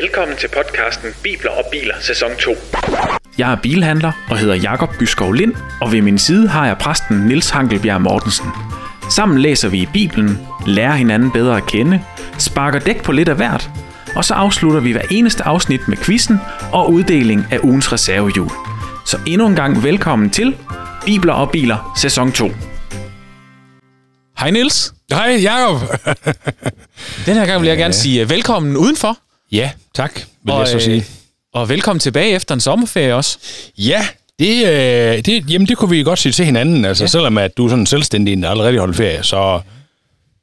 Velkommen til podcasten Bibler og Biler, sæson 2. Jeg er bilhandler og hedder Jakob Byskov Lind, og ved min side har jeg præsten Nils Hankelbjerg Mortensen. Sammen læser vi i Bibelen, lærer hinanden bedre at kende, sparker dæk på lidt af hvert, og så afslutter vi hver eneste afsnit med quizzen og uddeling af ugens reservehjul. Så endnu en gang velkommen til Bibler og Biler, sæson 2. Hej Nils. Hej, Jacob. Den her gang vil jeg gerne sige øh, velkommen udenfor. Ja, tak, vil Og, jeg så øh, sige. Og velkommen tilbage efter en sommerferie også. Ja, det, øh, det, jamen, det kunne vi godt sige til hinanden, altså Ja. ja. selvom at du er sådan selvstændig, der allerede holdt ferie, så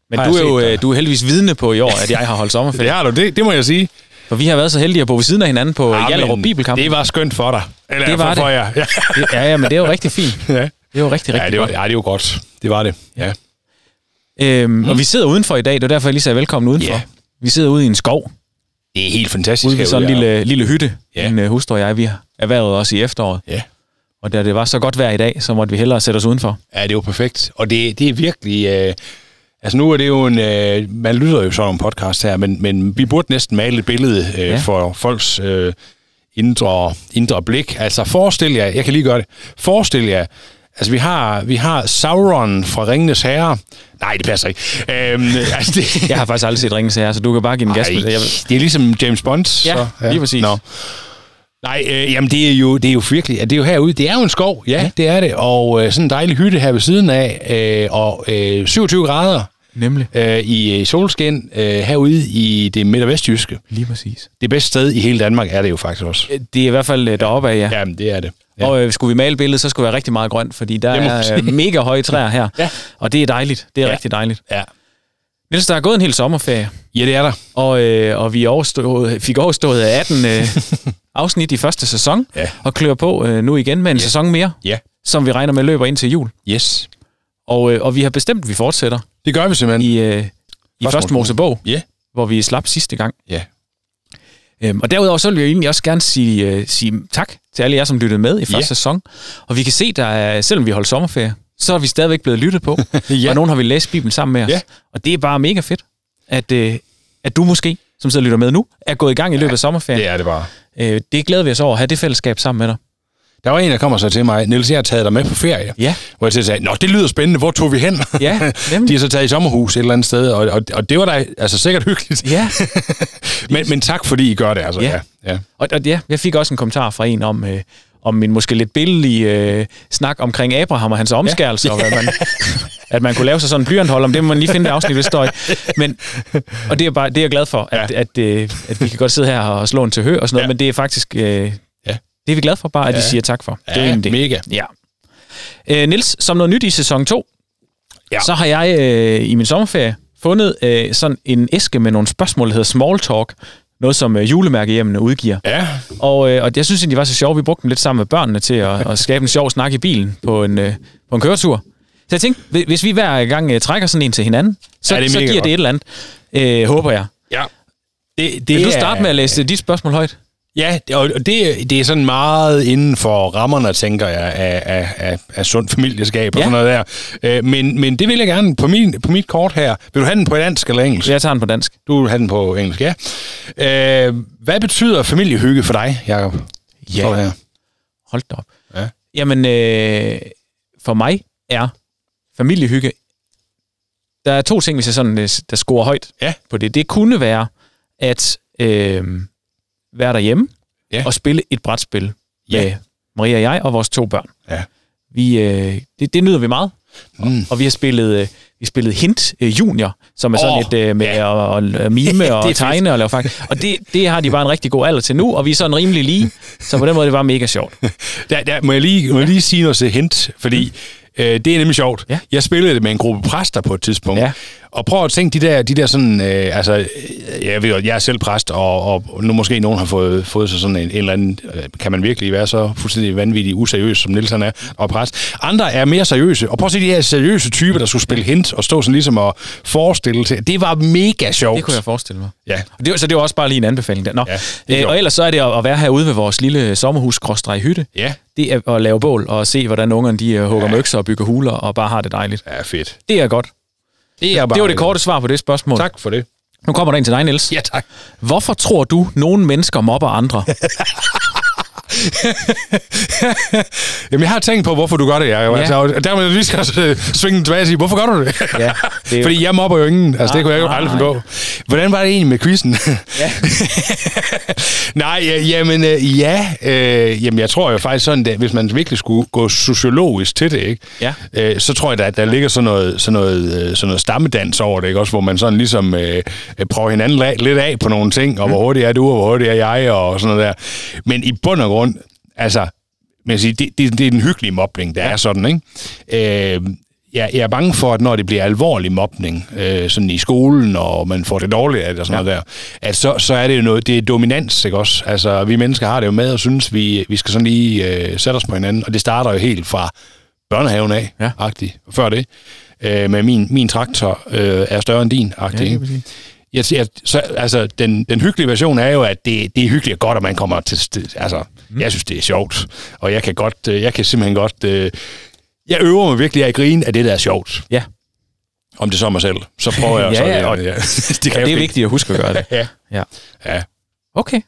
Men du er jo dig? øh, du er heldigvis vidne på i år, at jeg har holdt sommerferie. det har du, det, det må jeg sige. For vi har været så heldige at bo ved siden af hinanden på Ah, Hjallerup Bibelkamp. Det var skønt for dig. Eller Det var for, det. For jer. Ja. Det- Ja, ja, men det er jo rigtig fint. ja. Det er jo rigtig, rigtig ja, det var, godt. ja, det jo godt. Det var det. Ja. Øhm, Og vi sidder udenfor i dag, det er derfor, jeg lige sagde velkommen udenfor. Ja. Vi sidder ude i en skov, Det er helt fantastisk. ude ved sådan en lille, lille hytte. Ja. Min uh, hustru og jeg, vi har erhvervet os i efteråret. Ja. Og da det var så godt vejr i dag, så måtte vi hellere sætte os udenfor. Ja, det jo perfekt. Og det, det er virkelig... Øh, altså nu er det jo en... Øh, man lytter jo sådan nogle podcast her, men, men vi burde næsten male et billede øh, ja. for folks øh, indre, indre blik. Altså forestil jer... Jeg kan lige gøre det. Forestil jer... Altså vi har, vi har Sauron fra Ringenes Herre. Nej, det passer ikke. Øhm, altså, det, Jeg har faktisk aldrig set Ringens Herre, så du kan bare give en gas. Med det. Jeg, det er ligesom James Bond. Ja, lige præcis. Nå. Nej, øh, jamen det er jo det er jo virkelig, det er jo herude. Det er jo en skov, ja, Ja. ja. det er det. Og øh, sådan en dejlig hytte her ved siden af, øh, og øh, 27 grader nemlig. øh, i øh, solskin øh, herude i det midt- og vestjyske. Lige præcis. Det bedste sted i hele Danmark er det jo faktisk også. Det er i hvert fald øh, deroppe af, ja. ja. Jamen, det er det. Ja. Og øh, skulle vi male billedet, så skulle det være rigtig meget grønt, fordi der er øh, mega høje træer her. Ja. Og det er dejligt. Det er Ja. rigtig dejligt. ja. Niels, der er gået en hel sommerferie. ja, det er der. Og, øh, og vi overstod, fik overstået 18 øh, afsnit i første sæson, Ja. og klør på øh, nu igen med en Ja. sæson mere, Ja. som vi regner med løber ind til jul. Yes. Og, øh, og vi har bestemt, at vi fortsætter Det gør vi simpelthen. i, øh, i Første første Mosebog, Ja. hvor vi slap sidste gang. Ja. Øhm, og derudover så vil jeg egentlig også gerne sige, øh, sige tak til alle jer, som lyttede med i første Ja. sæson. Og vi kan se, der er, selvom vi holdt sommerferie, så er vi stadigvæk blevet lyttet på. Ja. Og nogen har vi læst Bibelen sammen med os. Ja. Og det er bare mega fedt, at, øh, at du måske, som sidder og lytter med nu, er gået i gang i løbet af sommerferien. Det er det bare. Øh, det glæder vi os over at have det fællesskab sammen med dig. Der var en, der kommer så til mig, Niels, jeg har taget dig med på ferie. Ja. Hvor jeg sagde, nå, det lyder spændende, hvor tog vi hen? Ja, nemlig. De har så taget i sommerhus et eller andet sted, og, og, og det var da altså sikkert hyggeligt. Ja, Men, men tak, fordi I gør det, altså. Ja. Ja. Ja. og, og ja, jeg fik også en kommentar fra en om, øh, om min måske lidt billige øh, snak omkring Abraham og hans omskærelse, ja. og hvad man, at man kunne lave sig sådan en blyanthold om det, må man lige finde det afsnit, hvis står i. Men, og det er, bare, det er jeg glad for, at, Ja. at, øh, at vi kan godt sidde her og slå en til hø og sådan noget, Ja. men det er faktisk, øh. Det er vi glade for bare, at I Ja. siger tak for. det er Ja, egentlig det. mega. Ja. Øh, Nils, som noget nyt i sæson 2, Ja. så har jeg øh, i min sommerferie fundet øh, sådan en æske med nogle spørgsmål, der hedder Small Talk, noget som øh, julemærkehjemmene udgiver. Ja, Og, øh, og jeg synes egentlig, det var så sjovt. Vi brugte dem lidt sammen med børnene til at, at skabe en sjov snak i bilen på en, øh, på en køretur. Så jeg tænkte, hvi- hvis vi hver gang øh, trækker sådan en til hinanden, så, Ja, det er så giver det godt. et eller andet, øh, håber jeg. ja. Det, Vil det du er- starte med at læse dit spørgsmål højt? Ja, og det, det er sådan meget inden for rammerne, tænker jeg, af, af, af, af sund familieskab og Ja. sådan noget der. Øh, Men, men det vil jeg gerne på, min, på mit kort her. Vil du have den på dansk eller engelsk? Jeg tager den på dansk. Du vil have den på engelsk, ja. Øh, hvad betyder familiehygge for dig, Jacob? Ja. Står her. Hold da op. Ja. Jamen, øh, for mig er familiehygge... Der er to ting, hvis jeg sådan, øh, der scorer højt Ja. på det. Det kunne være at øh, være derhjemme Ja. og spille et brætspil Ja. med Maria og jeg og vores to børn. Ja. Vi, øh, det, det nyder vi meget. Mm. Og vi har spillet, øh, vi har spillet Hint øh, Junior, som er sådan Åh, et øh, med ja. at, at mime Det er og fedt. tegne og lave faktisk. Og det, det har de bare en rigtig god alder til nu, og vi er sådan rimelig lige. Så på den måde det bare mega sjovt. Der, der, må, jeg lige, må jeg lige sige noget til hint, fordi øh, det er nemlig sjovt. Ja. Jeg spillede det med en gruppe præster på et tidspunkt. Ja. Og prøv at tænke de der, de der sådan, øh, altså, øh, jeg ved jeg er selv præst, og, og nu måske nogen har fået, fået sig sådan en, en eller anden, øh, kan man virkelig være så fuldstændig vanvittig useriøs, som Nielsen er, og præst. Andre er mere seriøse, og prøv at se de her seriøse typer, der skulle spille hint, og stå sådan ligesom og forestille til. Det var mega sjovt. Det kunne jeg forestille mig. Ja. Og det, så det var også bare lige en anbefaling der. Nå. Ja, det øh, og ellers så er det at at være herude ved vores lille sommerhus hytte. Ja. Det er at lave bål og se, hvordan ungerne de øh, hugger Ja. møkser og bygger huler og bare har det dejligt. Ja, fedt. Det er godt. Det, er bare Det var det korte svar på det spørgsmål. Tak for det. Nu kommer der en til dig, Niels. Ja, tak. Hvorfor tror du, nogle mennesker mobber andre? Jamen, jeg har tænkt på, hvorfor du gør det, ja. Ja. Altså, og der må jeg lige skal øh, svinge den tilbage og sige, hvorfor gør du det? Ja, det jo- Fordi jeg mobber jo ingen. Altså, det kunne jeg jo Nej, aldrig finde på. Hvordan var det egentlig med quizzen? Ja. Nej, ja, jamen, øh, ja. Øh, jamen, jeg tror jo faktisk sådan, at hvis man virkelig skulle gå sociologisk til det, ikke? Ja. Øh, så tror jeg, at der ligger sådan noget, sådan noget, øh, sådan noget stammedans over det, ikke? Også hvor man sådan ligesom øh, øh, prøver hinanden lidt af på nogle ting, og hvor hurtigt er du, og hvor hurtigt er jeg, og sådan noget der. Men i bund og grund, altså, men jeg siger, det, det, det er den hyggelige mobning, der ja. er sådan, ikke? Øh, jeg, jeg er bange for, at når det bliver alvorlig mobning, øh, sådan i skolen, og man får det dårligt af det og sådan ja. noget der, at så, så er det jo noget, det er dominans, ikke også? Altså, vi mennesker har det jo med og synes, vi, vi skal sådan lige øh, sætte os på hinanden, og det starter jo helt fra børnehaven af, Ja. agtigt, før det. Øh, med min, min traktor øh, er større end din, agtigt, Ja, det? Jeg, jeg, så, altså, den, den hyggelige version er jo, at det, det er hyggeligt og godt, at man kommer til... til- Altså, mm. jeg synes, det er sjovt. Og jeg kan godt, øh, jeg kan simpelthen godt... Øh, jeg øver mig virkelig at grine af det, der er sjovt. Ja, Om det så er mig selv. Så prøver jeg Ja, så... ja. Og, ja. det kan det er vigtigt at huske at gøre det. Ja. Ja. Ja. Okay,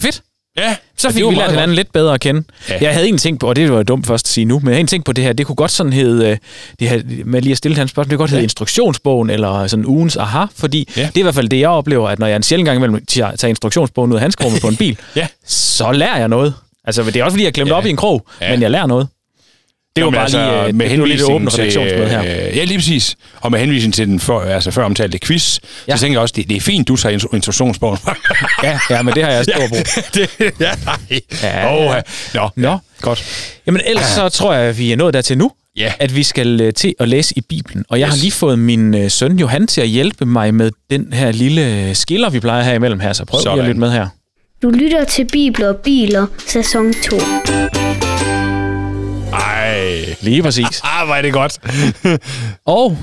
fedt. Ja, Så fik vi lært hinanden lidt bedre at kende. Ja. Jeg havde egentlig tænkt på, og det var dumt først at sige nu, men jeg havde egentlig tænkt på det her, det kunne godt sådan hedde, øh, det her, med lige at stille hans spørgsmål, det kunne godt hedde Ja. instruktionsbogen, eller sådan ugens aha, fordi Ja. det er i hvert fald det, jeg oplever, at når jeg en sjældent gang imellem tager instruktionsbogen ud af handskerummet på en bil, Ja. så lærer jeg noget. Altså, det er også fordi, jeg glemte ja. Op i en krog. Ja. men jeg lærer noget. Det var Jamen, bare lige, øh, med det var lidt åbent redaktionsmøde her. Ja, lige præcis. Og med henvisning til den før, altså før omtalte quiz, Ja. ja. så tænker jeg også, det, det er fint, du tager instruktionsbogen. Ja, ja, men det har jeg stor brug. det, ja, nej. Ja. Oh, Nå, Nå. Ja, godt. Jamen ellers så tror jeg, at vi er nået dertil nu, Ja. at vi skal øh, til at læse i Bibelen. Og jeg yes. har lige fået min øh, søn Johan til at hjælpe mig med den her lille skiller, vi plejer her imellem her. Så prøv lige at lytte med her. Du lytter til Bibler og Biler, sæson 2. Lige præcis. Ah, er det godt. og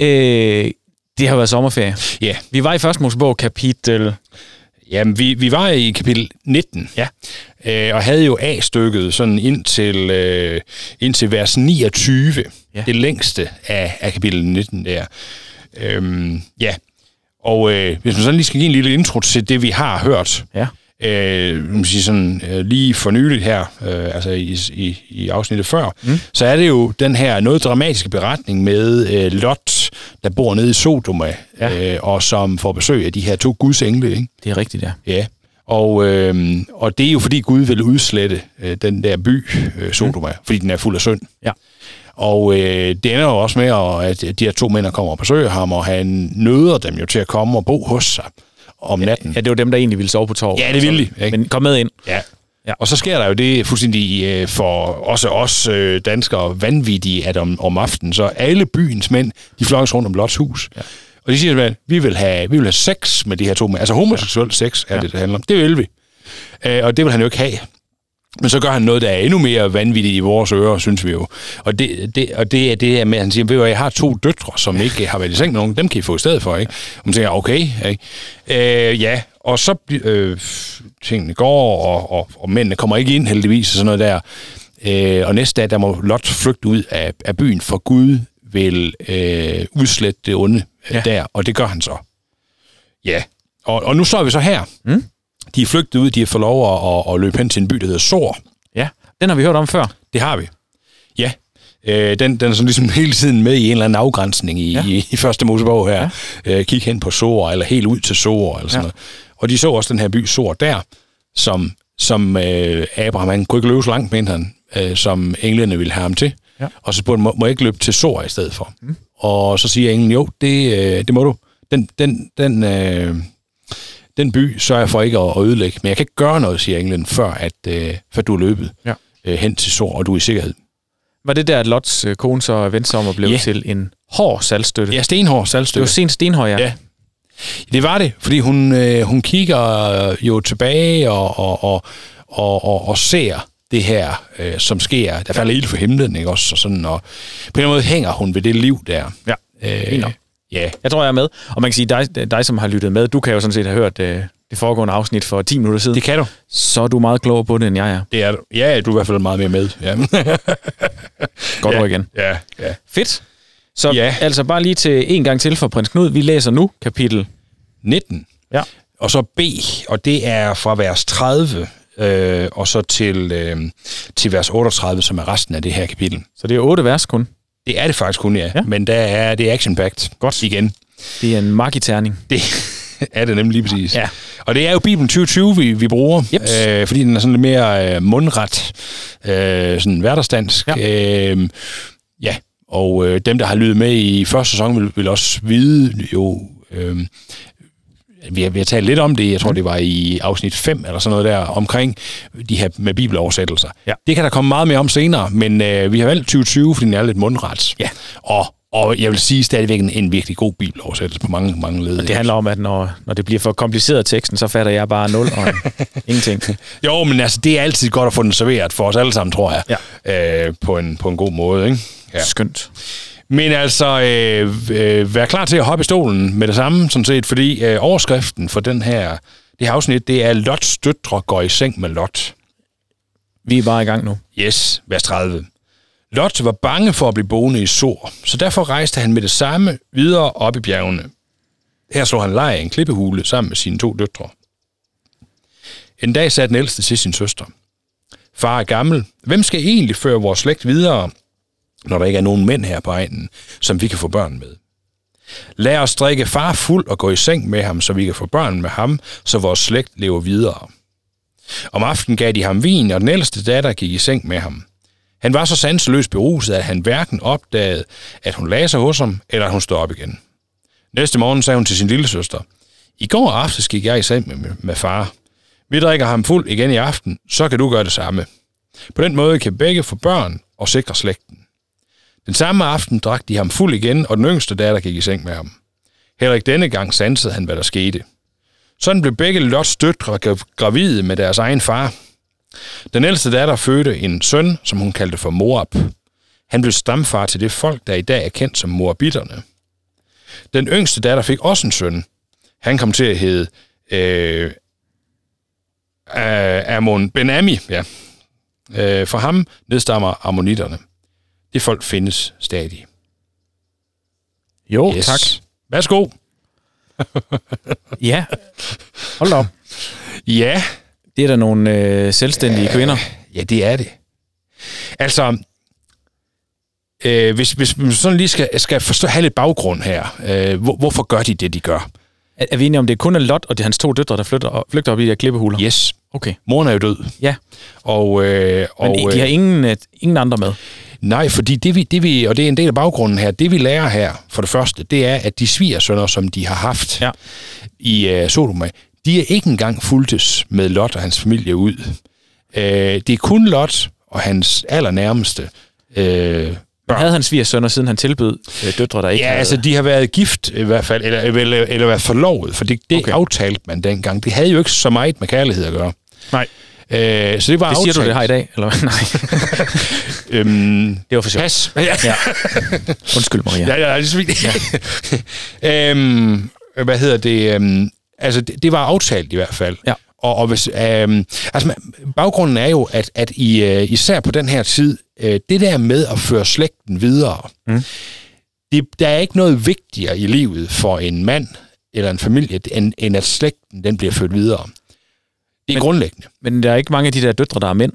øh, det har været sommerferie. Ja. Vi var i første Mosebog kapitel... Jamen, vi, vi var i kapitel 19. Ja. Øh, og havde jo A-stykket sådan ind til, øh, ind til vers 29. Ja. Ja. Det længste af, af kapitel 19 der. Øhm, ja. Og øh, hvis man sådan lige skal give en lille intro til det, vi har hørt, Ja. Øh, sige sådan, øh, lige for nyligt her, øh, altså i, i, i afsnittet før, mm. så er det jo den her noget dramatiske beretning med øh, Lot, der bor nede i Sodoma, ja. øh, og som får besøg af de her to Guds engle, ikke? Det er rigtigt, ja. Ja, og, øh, og det er jo fordi Gud vil udslette øh, den der by, øh, Sodoma, mm. fordi den er fuld af synd. Ja. Og øh, det ender jo også med, at de her to mænd kommer og besøger ham, og han nøder dem jo til at komme og bo hos sig om natten. Ja, det var dem, der egentlig ville sove på torvet. Ja, det ville de, ikke? Men kom med ind. Ja. Ja. ja. Og så sker der jo det fuldstændig øh, for også os øh, danskere vanvittige, at om, om aftenen, så alle byens mænd, de flokkes rundt om Lots hus. Ja. Og de siger, at vi vil have, vi vil have sex med de her to mænd. Altså homoseksuel sex er Ja. ja. det, det handler om. Det vil vi. Øh, og det vil han jo ikke have. Men så gør han noget, der er endnu mere vanvittigt i vores ører, synes vi jo. Og det, det, og det er det her med, at han siger, ved du jeg har to døtre, som ikke har været i seng med nogen. Dem kan I få i stedet for, ikke? Og man tænker, okay, ikke? Øh, ja. Og så øh, tingene går, og, og, og mændene kommer ikke ind heldigvis, og sådan noget der. Øh, og næste dag, der må Lot flygte ud af, af byen, for Gud vil øh, udslette det onde Ja. ja. der, og det gør han så. Ja. Og, og nu står vi så her. Mm. De er flygtet ud, de har fået lov at, at, at løbe hen til en by, der hedder Sor. Ja, den har vi hørt om før. Det har vi. Ja. Øh, den, den er sådan ligesom hele tiden med i en eller anden afgrænsning i, Ja. i, i første Mosebog her. Ja. Øh, kig hen på Sor, eller helt ud til Sor, eller sådan ja. noget. Og de så også den her by Sor der, som, som øh, Abraham, han kunne ikke løbe så langt, mente han, øh, som englene ville have ham til. Ja. Og så spurgte han, må, må jeg ikke løbe til Sor i stedet for? Mm. Og så siger englen, jo, det, øh, det må du. Den, den, den, øh, den by sørger jeg for ikke at, at ødelægge, men jeg kan ikke gøre noget, siger englen, før, at, øh, før du er løbet Ja. øh, hen til Sor, og du er i sikkerhed. Var det der, at Lots øh, kone så vendte sig om og blev Ja. til en hård salgstøtte? Ja, stenhård Det var sent stenhøj, ja. Ja. Det var det, fordi hun, øh, hun kigger jo tilbage og, og, og, og, og, og ser det her, øh, som sker. Der falder ild for himlen, ikke også? Og, sådan, og på en måde hænger hun ved det liv der. Ja, øh. Ja, Jeg tror, jeg er med. Og man kan sige, dig, dig som har lyttet med, du kan jo sådan set have hørt øh, det foregående afsnit for 10 minutter siden. det kan du. Så er du meget klogere på det, end jeg er. Det er du. Ja, du er i hvert fald meget mere med. Ja. Godt ja. igen. Ja, ja. Fedt. Så Ja. altså bare lige til en gang til for prins Knud. Vi læser nu kapitel 19. Ja. Og så B, og det er fra vers 30 øh, og så til, øh, til vers 38, som er resten af det her kapitel. Så det er otte vers kun. Det er det faktisk kun, ja. Ja. Men der er det er action-packed. Godt. Igen. Det er en magiterning. Det er det nemlig lige præcis. Ja. Og det er jo Bibelen 2020, vi, vi bruger, Jeps. øh, fordi den er sådan lidt mere øh, mundret, øh, sådan hverdagsdansk. Ja. Øh, ja, og øh, dem, der har lyttet med i første sæson, vil, vil også vide jo... Øh, vi har, vi har talt lidt om det, jeg tror, det var i afsnit 5 eller sådan noget der, omkring de her med bibeloversættelser. Ja. Det kan der komme meget mere om senere, men øh, vi har valgt 2020, fordi den er lidt mundret. Ja. Og, og jeg vil sige stadigvæk en, en virkelig god bibeloversættelse på mange, mange led. Det handler om, at når, når det bliver for kompliceret teksten, så fatter jeg bare nul og ingenting. Jo, men altså, det er altid godt at få den serveret for os alle sammen, tror jeg. Ja. Øh, på, en, på en god måde, ikke? Ja. Skønt. Men altså, øh, øh, vær klar til at hoppe i stolen med det samme, sådan set, fordi øh, overskriften for den her, det her afsnit, det er Lots døtre går i seng med Lot. Vi er bare i gang nu. Yes, vers 30. Lot var bange for at blive boende i Sor, så derfor rejste han med det samme videre op i bjergene. Her slog han lejr i en klippehule sammen med sine to døtre. En dag sagde den ældste til sin søster. Far er gammel. Hvem skal egentlig føre vores slægt videre, når der ikke er nogen mænd her på egnen, som vi kan få børn med? Lad os drikke far fuld og gå i seng med ham, så vi kan få børn med ham, så vores slægt lever videre. Om aftenen gav de ham vin, og den ældste datter gik i seng med ham. Han var så sanseløst beruset, at han hverken opdagede, at hun lagde sig hos ham, eller at hun stod op igen. Næste morgen sagde hun til sin lille søster, I går aftes gik jeg i seng med, med far. Vi drikker ham fuld igen i aften, så kan du gøre det samme. På den måde kan begge få børn og sikre slægten. Den samme aften drak de ham fuld igen, og den yngste datter gik i seng med ham. Heller ikke denne gang sansede han, hvad der skete. Sådan blev begge Lots døtre gravide med deres egen far. Den ældste datter fødte en søn, som hun kaldte for Moab. Han blev stamfar til det folk, der i dag er kendt som Moabitterne. Den yngste datter fik også en søn. Han kom til at hedde øh, Amon Benami, Ja. Øh, for ham nedstammer ammonitterne. Det folk findes stadig. Jo, yes. tak. Værsgo. ja. Hold op. Ja. Det er der nogle øh, selvstændige kvinder. Ja, det er det. Altså, øh, hvis, hvis man sådan lige skal, skal forstå, have lidt baggrund her, øh, hvor, hvorfor gør de det, de gør? Er, er vi enige om, det er kun er Lot og det er hans to døtre, der flytter, flygter op i de her klippehuler? Yes. Okay. Moren er jo død. Ja. Og, øh, og, Men de har ingen, øh, ingen andre med? Nej, fordi det vi, det vi, og det er en del af baggrunden her, det vi lærer her, for det første, det er, at de svigersønner, som de har haft ja. i øh, Sodoma, de er ikke engang fuldtes med Lot og hans familie ud. Øh, det er kun Lot og hans allernærmeste øh, børn. Havde han svigersønner, siden han tilbød øh, døtre, der ikke Ja, havde... altså de har været gift i hvert fald, eller, eller, eller været forlovet, for det, det okay. aftalte man dengang. Det havde jo ikke så meget med kærlighed at gøre. Nej. Øh, så det var det siger aftalt. du det her i dag? Eller? Nej. øhm, det var for sjovt. Pas. Ja. ja. Undskyld, Maria. Ja, ja, det er så ja. øhm, hvad hedder det? Øhm, altså, det, det var aftalt i hvert fald. Ja. Og, og hvis, øhm, altså, baggrunden er jo, at, at i, øh, især på den her tid, øh, det der med at føre slægten videre, mm. det, der er ikke noget vigtigere i livet for en mand eller en familie, end, end at slægten den bliver ført videre. Det er men, grundlæggende. Men der er ikke mange af de der døtre, der er mænd.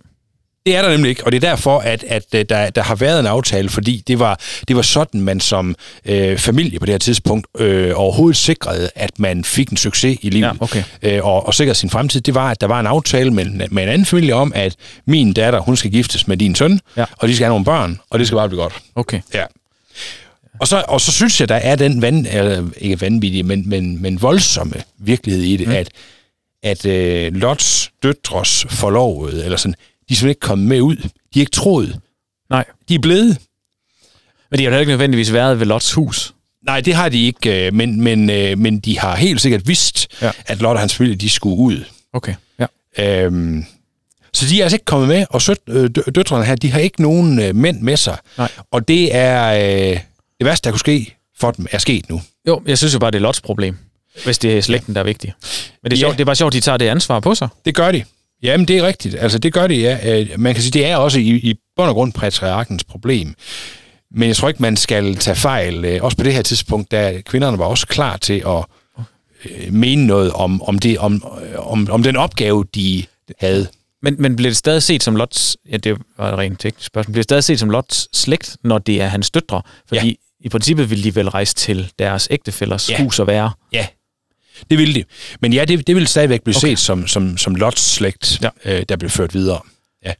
Det er der nemlig ikke, og det er derfor, at, at der, der har været en aftale, fordi det var, det var sådan, man som øh, familie på det her tidspunkt øh, overhovedet sikrede, at man fik en succes i livet ja, okay. øh, og, og sikrede sin fremtid. Det var, at der var en aftale med, med en anden familie om, at min datter, hun skal giftes med din søn, ja. og de skal have nogle børn, og det skal bare blive godt. Okay. Ja. Og så, og så synes jeg, der er den vand, eller ikke vanvittige, men, men, men voldsomme virkelighed i det, mm. at at øh, Lots døtres forlovede, eller sådan, de er simpelthen ikke kommet med ud. De er ikke troet. Nej. De er blevet. Men de har jo ikke nødvendigvis været ved Lots hus. Nej, det har de ikke, øh, men, men, øh, men de har helt sikkert vidst, ja. at Lot og hans familie, de skulle ud. Okay, ja. Øhm, så de er altså ikke kommet med, og sød, øh, døtrene her, de har ikke nogen øh, mænd med sig. Nej. Og det er øh, det værste, der kunne ske for dem, er sket nu. Jo, jeg synes jo bare, det er Lots problem. Hvis det er slægten, der er vigtig. Men det er, Ja. sjovt, det er bare sjovt, at de tager det ansvar på sig. Det gør de. Jamen, det er rigtigt. Altså, det gør de, ja. Øh, Man kan sige, det er også i, i bund og grund patriarkens problem. Men jeg tror ikke, man skal tage fejl. Øh, Også på det her tidspunkt, da kvinderne var også klar til at øh, mene noget om, om, det, om, om, om den opgave, de havde. Men, men bliver det stadig set som Lots, ja, det var et rent teknisk spørgsmål, bliver det stadig set som Lots slægt, når det er hans døtre? Fordi ja. i princippet vil de vel rejse til deres ægtefællers ja. hus og være. Ja, det ville de. Men ja, det, det vil stadigvæk blive okay. set som, som, som Lots slægt, ja. øh, der blev ført videre. Ja.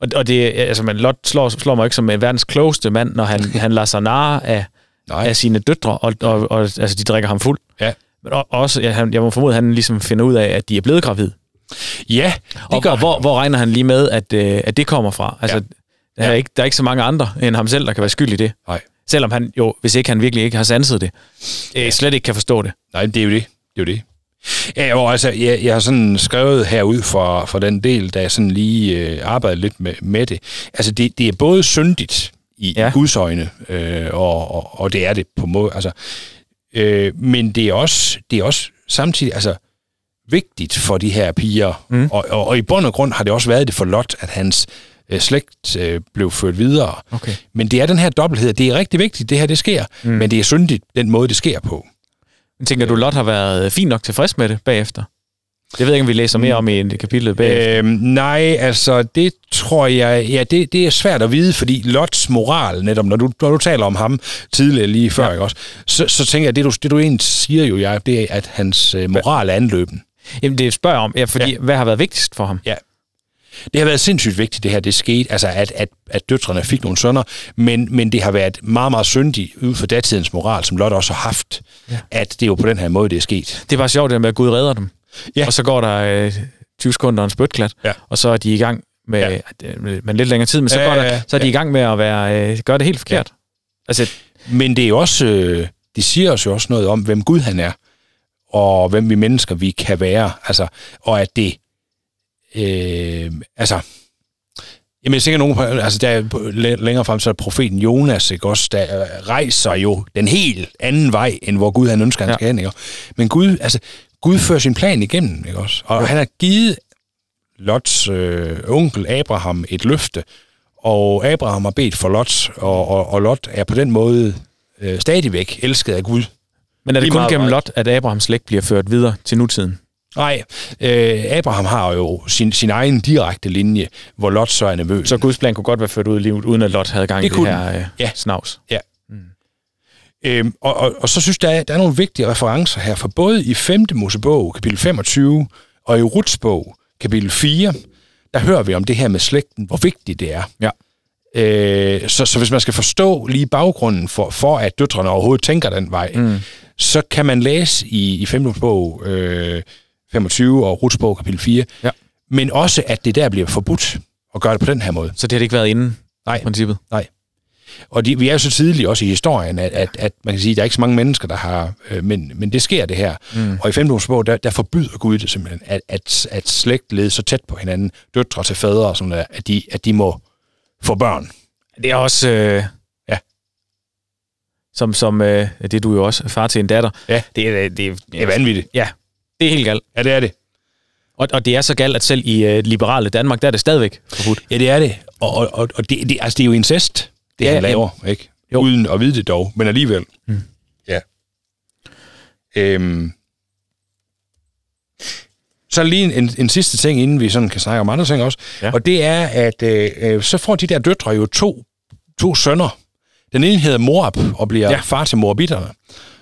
Og, og det, altså, man, Lot slår, slår mig ikke som en verdens klogeste mand, når han, han lader sig narre af, af sine døtre, og, og, og altså, de drikker ham fuld. Ja. Men også, ja, han, jeg må formode, at han ligesom finder ud af, at de er blevet gravid. Ja, det og, gør og hvor, hvor regner han lige med, at, øh, at det kommer fra? Altså, ja. der, er ja. ikke, der er ikke så mange andre end ham selv, der kan være skyld i det. Nej. Selvom han jo, hvis ikke han virkelig ikke har sanset det, øh, slet ikke kan forstå det. Nej, det er jo det. Det er jo det. Ja, og altså, jeg, jeg har sådan skrevet herud for, for den del, da jeg sådan lige øh, arbejdede lidt med, med det. Altså, det, det er både syndigt i ja. Guds øjne, øh, og, og, og det er det på måde. Altså, øh, men det er også, det er også samtidig, altså, vigtigt for de her piger. Mm. Og, og, og i bund og grund har det også været det for Lot, at hans øh, slægt øh, blev ført videre. Okay. Men det er den her dobbelthed. Det er rigtig vigtigt, det her det sker. Mm. Men det er syndigt, den måde, det sker på. Men tænker du, Lot har været fint nok tilfreds med det bagefter? Det ved jeg ikke, om vi læser mere om i en kapitel bagefter. Øhm, nej, altså det tror jeg, ja, det, det er svært at vide, fordi Lots moral, netop når du, når du taler om ham tidligere lige før, ja. ikke også, så, så tænker jeg, det du, det du egentlig siger jo, jeg, det er, at hans øh, moral er anløben. Jamen, det spørger om, ja, fordi ja. hvad har været vigtigst for ham? Ja. Det har været sindssygt vigtigt, det her det skete, altså at, at, at døtrene fik nogle sønner, men, men det har været meget, meget syndigt ud for datidens moral, som Lot også har haft, ja. at det er jo på den her måde, det er sket. Det var sjovt, det med, at Gud redder dem. Ja. Og så går der øh, 20 sekunder en spytklat, ja. og så er de i gang med, ja. med, med lidt længere tid, men så, ja, går der, ja, ja. så er de ja. i gang med at være, øh, gøre det helt forkert. Ja. Altså, men det er jo også, øh, det siger os jo også noget om, hvem Gud han er og hvem vi mennesker vi kan være. Altså, og at det... Øh, altså, Jamen, sikkert nogen, altså der længere frem, så er profeten Jonas, ikke også, der rejser jo den helt anden vej, end hvor Gud han ønsker, han ja. skal hen, ikke? Men Gud, altså, Gud fører sin plan igennem, ikke også? Og ja. han har givet Lots øh, onkel Abraham et løfte, og Abraham har bedt for Lot, og, og, og Lot er på den måde øh, stadigvæk elsket af Gud. Men er det kun gennem Lot, at Abrahams slægt bliver ført videre til nutiden? Nej, øh, Abraham har jo sin, sin egen direkte linje, hvor Lot så er nervøs. Så Guds plan kunne godt være ført ud i livet, uden at Lot havde gang i det, det her øh, ja. snavs? Ja. Mm. Øhm, og, og, og så synes jeg, der er nogle vigtige referencer her, for både i 5. Mosebog, kapitel 25, og i Ruts bog, kapitel 4, der hører vi om det her med slægten, hvor vigtigt det er. Ja. Øh, så, så hvis man skal forstå lige baggrunden for, for at døtrene overhovedet tænker den vej, mm så kan man læse i, i 5. bog øh, 25 og Ruts bog kapitel 4, ja. men også, at det der bliver forbudt at gøre det på den her måde. Så det har det ikke været inden nej, princippet? Nej. Og de, vi er jo så tidligt også i historien, at, at, at man kan sige, at der er ikke så mange mennesker, der har... Øh, men, men det sker, det her. Mm. Og i 5. bog, der, der forbyder Gud det simpelthen, at, at, at slægt leder så tæt på hinanden, døtre til fædre, og sådan der, at, de, at de må få børn. Det er også... Øh som, som øh, det er du jo også, far til en datter. Ja, det er, det, er, det er vanvittigt. Ja, det er helt galt. Ja, det er det. Og, og det er så galt, at selv i øh, liberale Danmark, der er det stadigvæk forbudt. Ja, det er det. Og, og, og, det, det, altså, det er jo incest, det ja, han laver, ja. ikke? Jo. Uden at vide det dog, men alligevel. Mm. Ja. Øhm. Så lige en, en, sidste ting, inden vi sådan kan snakke om andre ting også. Ja. Og det er, at øh, øh så får de der døtre jo to, to sønner den ene hedder Moab og bliver ja. far til Moabitterne.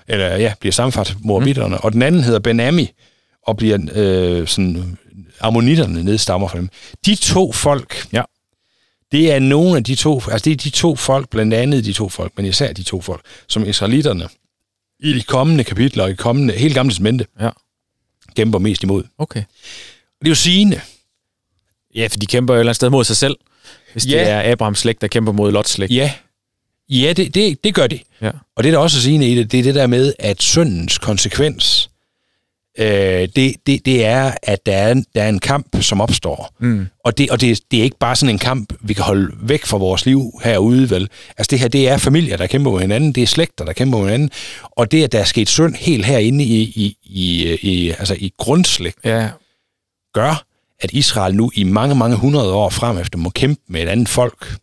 Eller ja, bliver samfar til Moabitterne. Mm. Og den anden hedder Benami og bliver øh, sådan ammonitterne nedstammer fra dem. De to folk, ja. det er nogle af de to, altså det er de to folk, blandt andet de to folk, men især de to folk, som israelitterne i de kommende kapitler og i kommende, helt gamle mente, ja. kæmper mest imod. Okay. Og det er jo sigende. Ja, for de kæmper jo et eller andet sted mod sig selv, hvis ja. det er Abrahams slægt, der kæmper mod Lots slægt. Ja, Ja, det, det, det gør det. Ja. Og det, der også er sigende i det, det er det der med, at syndens konsekvens, øh, det, det, det er, at der er, en, der er en kamp, som opstår. Mm. Og, det, og det, det er ikke bare sådan en kamp, vi kan holde væk fra vores liv herude, vel? Altså det her, det er familier, der kæmper mod hinanden, det er slægter, der kæmper mod hinanden, og det, at der er sket synd helt herinde i, i, i, i, altså i grundslægt, ja. gør, at Israel nu i mange, mange hundrede år frem efter må kæmpe med et andet folk.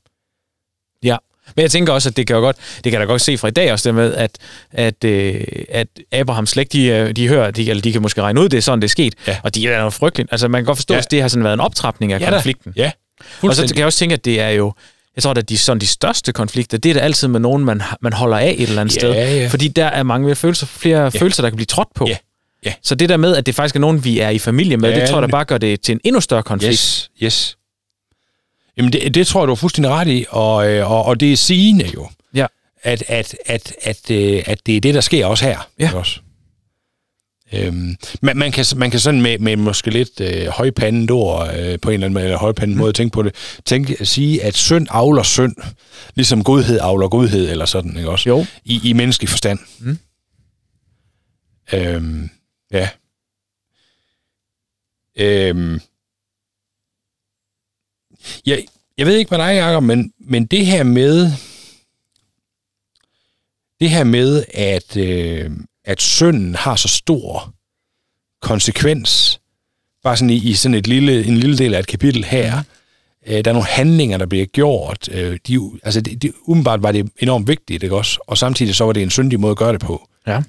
Ja, Men jeg tænker også, at det kan, jo godt, det kan da godt se fra i dag også, det med, at, at, øh, at Abrahams slægt, de, øh, de hører, de, eller de kan måske regne ud, det er sådan, det er sket, Ja. og de er noget frygteligt. Altså, man kan godt forstå, Ja. at det har sådan været en optrapning af Ja da. konflikten. Ja, Og så kan jeg også tænke, at det er jo, jeg tror, at de, sådan, de største konflikter, det er da altid med nogen, man, man holder af et eller andet Ja, sted. ja. Fordi der er mange flere følelser, flere ja. følelser, der kan blive trådt på. Ja, ja. Så det der med, at det faktisk er nogen, vi er i familie med, Ja, det tror jeg, der bare gør det til en endnu større konflikt. Yes, yes. Jamen, det, det tror jeg, du er fuldstændig ret i, og, øh, og, og det er sigende jo, Ja. at, at, at, at, øh, at det er det, der sker også her. Ja. Også. Øhm, man, man, kan, man kan sådan med, med måske lidt øh, højpandet ord, øh, på en eller anden måde, eller højpandet mm. måde at tænke på det, tænke, sige, at synd avler synd, ligesom godhed avler godhed, eller sådan, ikke også? Jo. I, i menneskelig forstand. Mm. Øhm, ja. Øhm, jeg, jeg ved ikke, hvad dig, Jacob, men, men det her med, det her med, at, øh, at synden har så stor konsekvens, bare sådan i, i sådan et lille, en lille del af et kapitel her, øh, der er nogle handlinger, der bliver gjort. Øh, de, altså, det, det, umiddelbart var det enormt vigtigt, ikke også? Og samtidig så var det en syndig måde at gøre det på. Ja.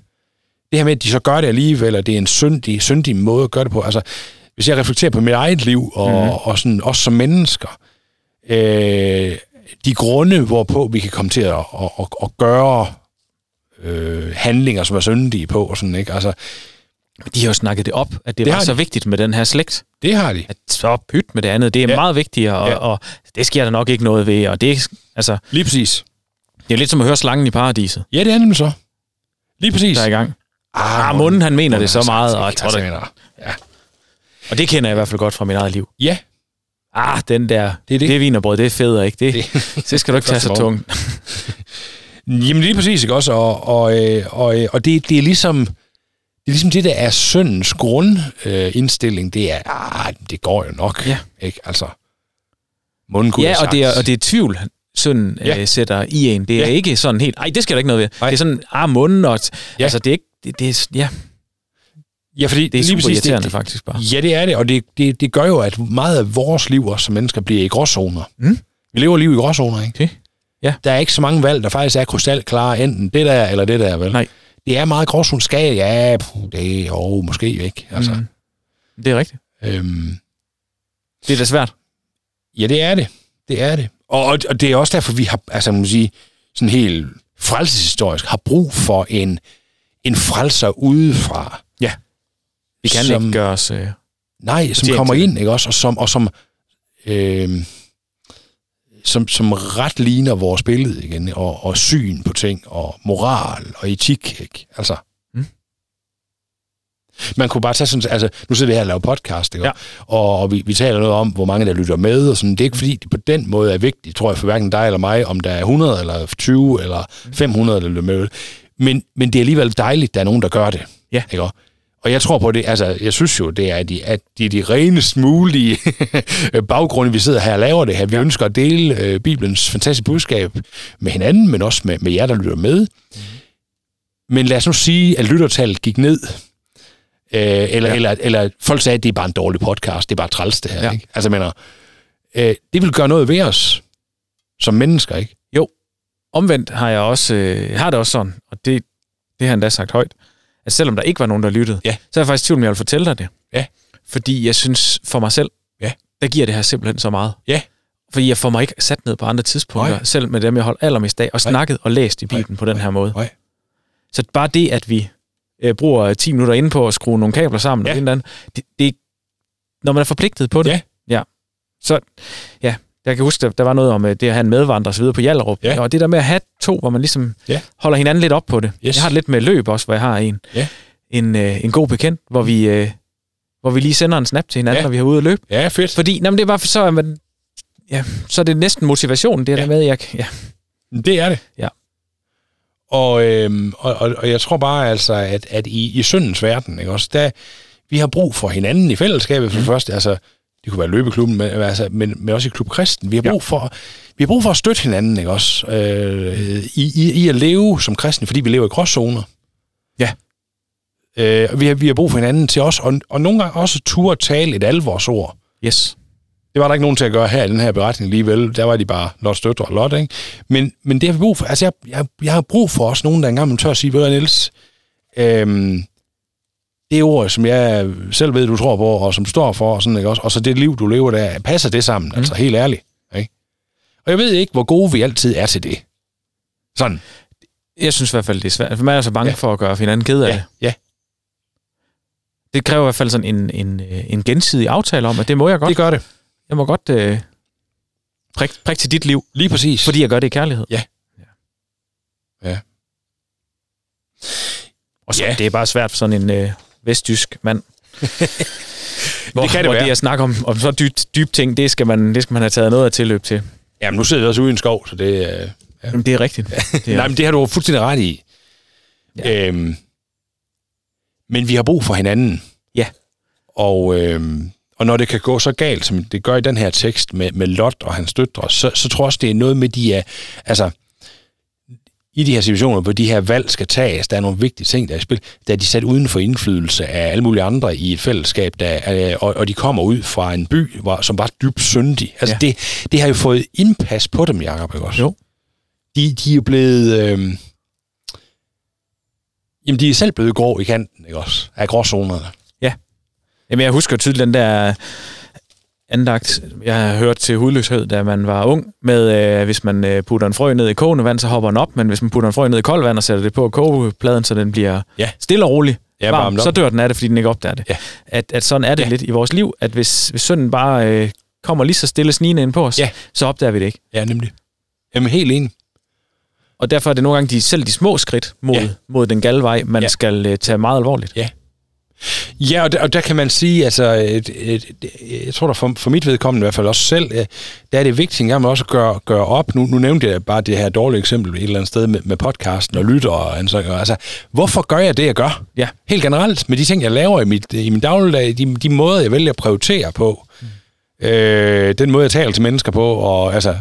Det her med, at de så gør det alligevel, og det er en syndig, syndig måde at gøre det på. Altså, hvis jeg reflekterer på mit eget liv, og, mm. og sådan, også som mennesker, øh, de grunde, hvorpå vi kan komme til at, at, at, at gøre øh, handlinger, som er syndige på, og sådan, ikke? Altså, De har jo snakket det op, at det, Det var de. så vigtigt med den her slægt. det har de. At så pyt med det andet, det er Ja. meget vigtigere, og, Ja. og det sker der nok ikke noget ved. Og det altså, Lige præcis. det er lidt som at høre slangen i paradiset, Ja, det er nemlig så. Lige præcis. der er i gang. Ah, Ah, munden, han mener munden det så meget, det. og jeg tror, Altså, det, Ja. Og det kender jeg i hvert fald godt fra mit eget liv. ja, Ah, den der, Det er det, det. vinerbrød, det er fedt, ikke? Det, det, det skal du ikke tage så tungt. Jamen lige præcis, ikke også? Og, og, øh, og, øh, og det, det er ligesom det er ligesom det, der er syndens grundindstilling. Øh, indstilling. det er, ah, det går jo nok. Ja. Ikke? Altså, munden kunne Ja, og det, er, og det er tvivl, synden Ja. ja. øh, sætter i en. Det er Ja. ikke sådan helt, ej, det skal der ikke noget ved. Nej. Det er sådan, ah, munden, og, ja. altså det er ikke, det, det er, ja, ja, fordi det er lige præcis irriterende det, faktisk bare. Ja, det er det, og det, det, det gør jo, at meget af vores liv også som mennesker bliver i gråzoner. Mm. Vi lever liv i gråzoner, ikke? Okay. Ja. Der er ikke så mange valg, der faktisk er krystalklare, enten det der eller det der, vel? Nej. Det er meget gråzone. Skal ja, puh, det er jo måske ikke. Altså, Mm. Det er rigtigt. øhm, Det er da svært. Ja, det er det. Det er det. Og, og, og det er også derfor, vi har, altså man sige, sådan helt frelseshistorisk, har brug for en, en frelser udefra. Vi kan Som- ikke gøre os... Øh, Nej, som kommer ind, ikke også? Og som, og som, øh, som, som ret ligner vores billede igen, og, og syn på ting, og moral, og etik, ikke? Altså. Mm. Man kunne bare tage sådan, altså, nu sidder vi her og laver podcast, ikke? Ja. og, og vi, vi taler noget om, hvor mange der lytter med, og sådan. Det er ikke fordi, det på den måde er vigtigt, tror jeg, for hverken dig eller mig, om der er 100 eller 20 eller 500, der lytter med. Men, men det er alligevel dejligt, der er nogen, der gør det. Ja. Ikke? Og jeg tror på det, altså jeg synes jo, det er de, at de, er de renest mulige baggrunde, vi sidder her og laver det her. Vi ja. ønsker at dele øh, Bibelens fantastiske budskab med hinanden, men også med, med jer, der lytter med. Mm. Men lad os nu sige, at lyttertallet gik ned. Øh, eller, ja. eller, eller folk sagde, at det er bare en dårlig podcast, det er bare træls det her. Ja. Ikke? Altså jeg mener, øh, det vil gøre noget ved os som mennesker, ikke? omvendt har jeg også, øh, har det også sådan, og det, det har han da sagt højt, at selvom der ikke var nogen, der lyttede, Ja. så er jeg faktisk i tvivl, om jeg vil fortælle dig det. Ja. Fordi jeg synes for mig selv, Ja. der giver det her simpelthen så meget. Ja. Fordi jeg får mig ikke sat ned på andre tidspunkter, Nej. selv med dem, jeg holdt allermest af, og Nej. snakket og læst i Bibelen på den her måde. Nej. Så bare det, at vi øh, bruger 10 minutter inde på at skrue nogle kabler sammen, Ja. og andet, det, det, når man er forpligtet på det, Ja. ja. Så ja, jeg kan huske, der, var noget om øh, det at have en medvandrer og så videre på Hjallerup. Ja. Og det der med at have to, hvor man ligesom Ja. holder hinanden lidt op på det. Yes. Jeg har det lidt med løb også, hvor jeg har en, Ja. en, øh, en god bekendt, hvor vi, øh, hvor vi lige sender en snap til hinanden, Ja. når vi er ude at løbe. Ja, fedt. Fordi jamen, det er bare så, er man, ja, så er det næsten motivation, det Ja. der med, at jeg, ja, Det er det. Ja. Og, øhm, og, og, og jeg tror bare altså, at, at i, i syndens verden, ikke også, der, vi har brug for hinanden i fællesskabet for mm. det første, altså, det kunne være løbeklubben, men, altså, men, men også i Klub Kristen. Vi har brug for, vi har brug for at støtte hinanden, ikke også, øh, i, i, i at leve som kristne, fordi vi lever i gråzoner. Ja. Øh, vi har, vi har brug for hinanden til os, og, og nogle gange også turde tale et alvorsord yes. Det var der ikke nogen til at gøre her i den her beretning alligevel. Der var de bare Lot støtter og Lot, ikke? Men, men det har vi brug for. Altså, jeg, jeg, jeg har brug for også nogen, der engang tør at sige, ved du, Niels, øhm, det ord, som jeg selv ved, du tror på, og som står for, og, sådan, ikke også? og så det liv, du lever der, passer det sammen, mm. altså helt ærligt. Ikke? Og jeg ved ikke, hvor gode vi altid er til det. Sådan. Jeg synes i hvert fald, det er svært. For man er så bange ja. for at gøre hinanden ked af Ja, det. ja, Det kræver i hvert fald sådan en, en, øh, en gensidig aftale om, at det må jeg godt. det gør det. Jeg må godt øh, prikke prik til dit liv, Lige præcis. fordi jeg gør det i kærlighed. Ja. Ja. Og så, Ja. ja. det er bare svært for sådan en øh, vestjysk mand. hvor, Det kan det hvor være. det at snakke om, om så dybt dyb ting, det skal, man, det skal man have taget noget af tilløb til. Jamen, nu sidder vi også ude i en skov, så det... Øh, Ja. Jamen, det er rigtigt. Det er, Nej, men det har du fuldstændig ret i. Ja. Øhm, men vi har brug for hinanden. Ja. Og, øhm, og når det kan gå så galt, som det gør i den her tekst med, med Lot og hans døtre, så, så tror jeg også, det er noget med de er, altså, i de her situationer, hvor de her valg skal tages, der er nogle vigtige ting, der er i spil, der er de sat uden for indflydelse af alle mulige andre i et fællesskab, der, er, og, og de kommer ud fra en by, hvor, som var dybt syndig. Altså Ja. det, det har jo fået indpas på dem, Jacob, ikke også? Jo. De, de er jo blevet... Øh, jamen, de er selv blevet grå i kanten, ikke også? Af gråzonerne. Jamen, jeg husker tydeligt den der andagt, jeg har hørt til hudløshed, da man var ung, med øh, hvis man øh, putter en frø ned i kogende vand, så hopper den op, men hvis man putter en frø ned i koldt vand og sætter det på kogepladen, så den bliver Ja. stille og rolig, Ja, varm, varmt op. så dør den af det, fordi den ikke opdager det. Ja. At, at sådan er det Ja. lidt i vores liv, at hvis, hvis synden bare øh, kommer lige så stille snigende ind på os, Ja. så opdager vi det ikke. Ja, nemlig. Jamen, helt enig. Og derfor er det nogle gange de, selv de små skridt mod, Ja. mod den galde vej, man ja. skal øh, tage meget alvorligt. Ja, og der, og der kan man sige, altså, et, et, et, jeg tror da for, for mit vedkommende i hvert fald også selv, øh, der er det vigtigt en gang også at gøre, gøre op. Nu, nu nævnte jeg bare det her dårlige eksempel et eller andet sted med, med podcasten og lytter og ansøger. Altså, hvorfor gør jeg det, jeg gør? Ja. Helt generelt, med de ting, jeg laver i, mit, i min dagligdag, de, de måder, jeg vælger at prioritere på, mm. øh, den måde, jeg taler til mennesker på, og altså,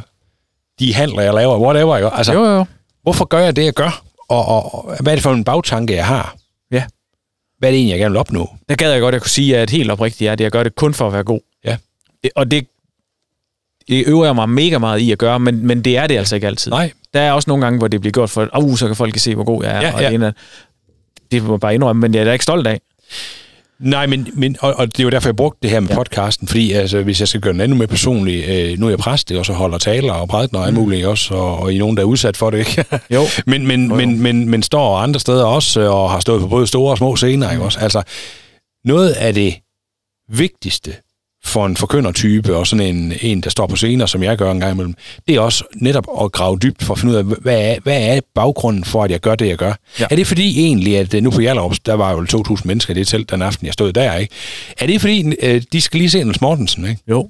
de handler, jeg laver, whatever. Ikke? Altså, Jo, jo, jo. hvorfor gør jeg det, jeg gør? Og, og, og hvad er det for en bagtanke, jeg har? Hvad er det egentlig, jeg gerne vil opnå? Der gad jeg godt, at jeg kunne sige, at helt oprigtigt er det, jeg gør det kun for at være god. Ja. Og det, det øver jeg mig mega meget i at gøre, men, men det er det altså ikke altid. Nej. Der er også nogle gange, hvor det bliver gjort for, at uh, så kan folk se, hvor god jeg er. Ja, og ja. Det, ene, det må jeg bare indrømme, men jeg er da ikke stolt af. Nej, men, men og, og det er jo derfor, jeg brugte det her med ja. Podcasten, fordi altså, hvis jeg skal gøre den endnu mere personlig, øh, nu er jeg præst, og så holder taler og prædikener og alt muligt også, og, og I er nogen, der er udsat for det, ikke? Jo. men, men, Jo, jo. men, men, men står andre steder også, og har stået på både store og små scener, ikke også? Altså, noget af det vigtigste for en forkyndertype, og sådan en, en, der står på scener, som jeg gør en gang imellem, det er også netop at grave dybt for at finde ud af, hvad er, hvad er baggrunden for, at jeg gør det, jeg gør? Ja. Er det fordi egentlig, at øh, nu på Hjallerup, der var jo 2.000 mennesker i det telt den aften, jeg stod der, ikke? Er det fordi, øh, de skal lige se Niels Mortensen, ikke? Jo.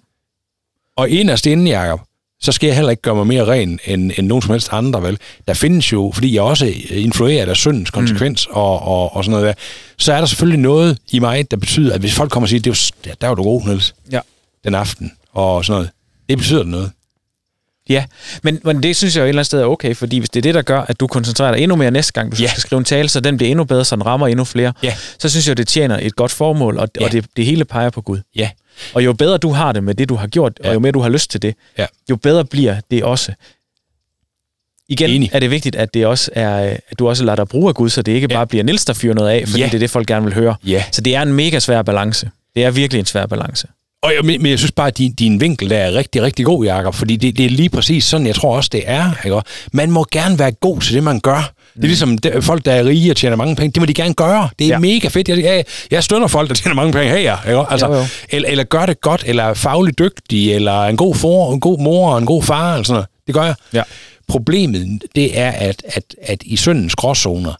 Og inderst inden, Jacob, så skal jeg heller ikke gøre mig mere ren end, end nogen som helst andre, vel? Der findes jo, fordi jeg også er influeret af syndens konsekvens mm. og, og, og sådan noget der, så er der selvfølgelig noget i mig, der betyder, at hvis folk kommer og siger, det jo, der var du god, Niels, Ja. den aften, og sådan noget, det betyder noget. Ja, men, men det synes jeg jo et eller andet sted er okay, fordi hvis det er det, der gør, at du koncentrerer dig endnu mere næste gang, du ja. skal skrive en tale, så den bliver endnu bedre, så den rammer endnu flere, Ja. så synes jeg, det tjener et godt formål, og, Ja. og det, det hele peger på Gud. Ja. Og jo bedre du har det med det, du har gjort, Ja. og jo mere du har lyst til det, Ja. jo bedre bliver det også. Igen Enig. er det vigtigt, at, det også er, at du også lader dig bruge af Gud, så det ikke Ja. bare bliver Nils, der fyrer noget af, fordi Ja. det er det, folk gerne vil høre. Ja. Så det er en mega svær balance. Det er virkelig en svær balance. Og jeg, men jeg synes bare, at din, din vinkel der er rigtig, rigtig god, Jacob, fordi det, det er lige præcis sådan, jeg tror også, det er. Ikke? Man må gerne være god til det, man gør. Det er ligesom det, folk, der er rige og tjener mange penge, det må de gerne gøre. Det er ja. Ja. mega fedt. Jeg, jeg, jeg støtter folk, der tjener mange penge her. Ikke? Altså, Jo, jo. Eller, eller gør det godt, eller er fagligt dygtig, eller en god for, en god mor og en god far, eller sådan noget. Det gør jeg. Ja. Problemet, det er, at, at, at i syndens gråzoner,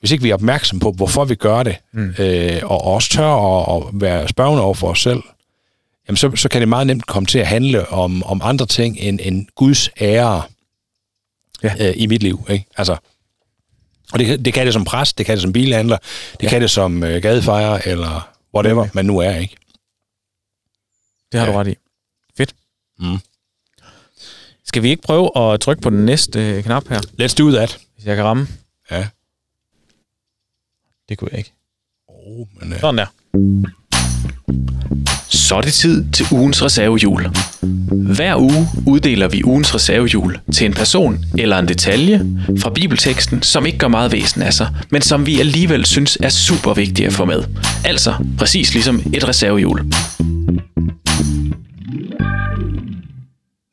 hvis ikke vi er opmærksom på, hvorfor vi gør det, mm. øh, og også tør at, at være spørgende over for os selv, jamen så, så kan det meget nemt komme til at handle om, om andre ting end, end Guds ære Ja. øh, i mit liv. Ikke? Altså, og det, kan- det kan det som præst, det kan det som bilhandler, det ja. kan det som øh, gadefejer, eller whatever Okay. man nu er. ikke. Det har Ja. ja. du ret i. Fedt. Mm. Skal vi ikke prøve at trykke på den næste øh, knap her, Let's do that. hvis jeg kan ramme? Ja. Det kunne jeg ikke. Oh, men, øh, Sådan der. Så er det tid til ugens reservehjul. Hver uge uddeler vi ugens reservehjul til en person eller en detalje fra bibelteksten, som ikke gør meget væsen af sig, men som vi alligevel synes er super vigtige at få med. Altså præcis ligesom et reservehjul.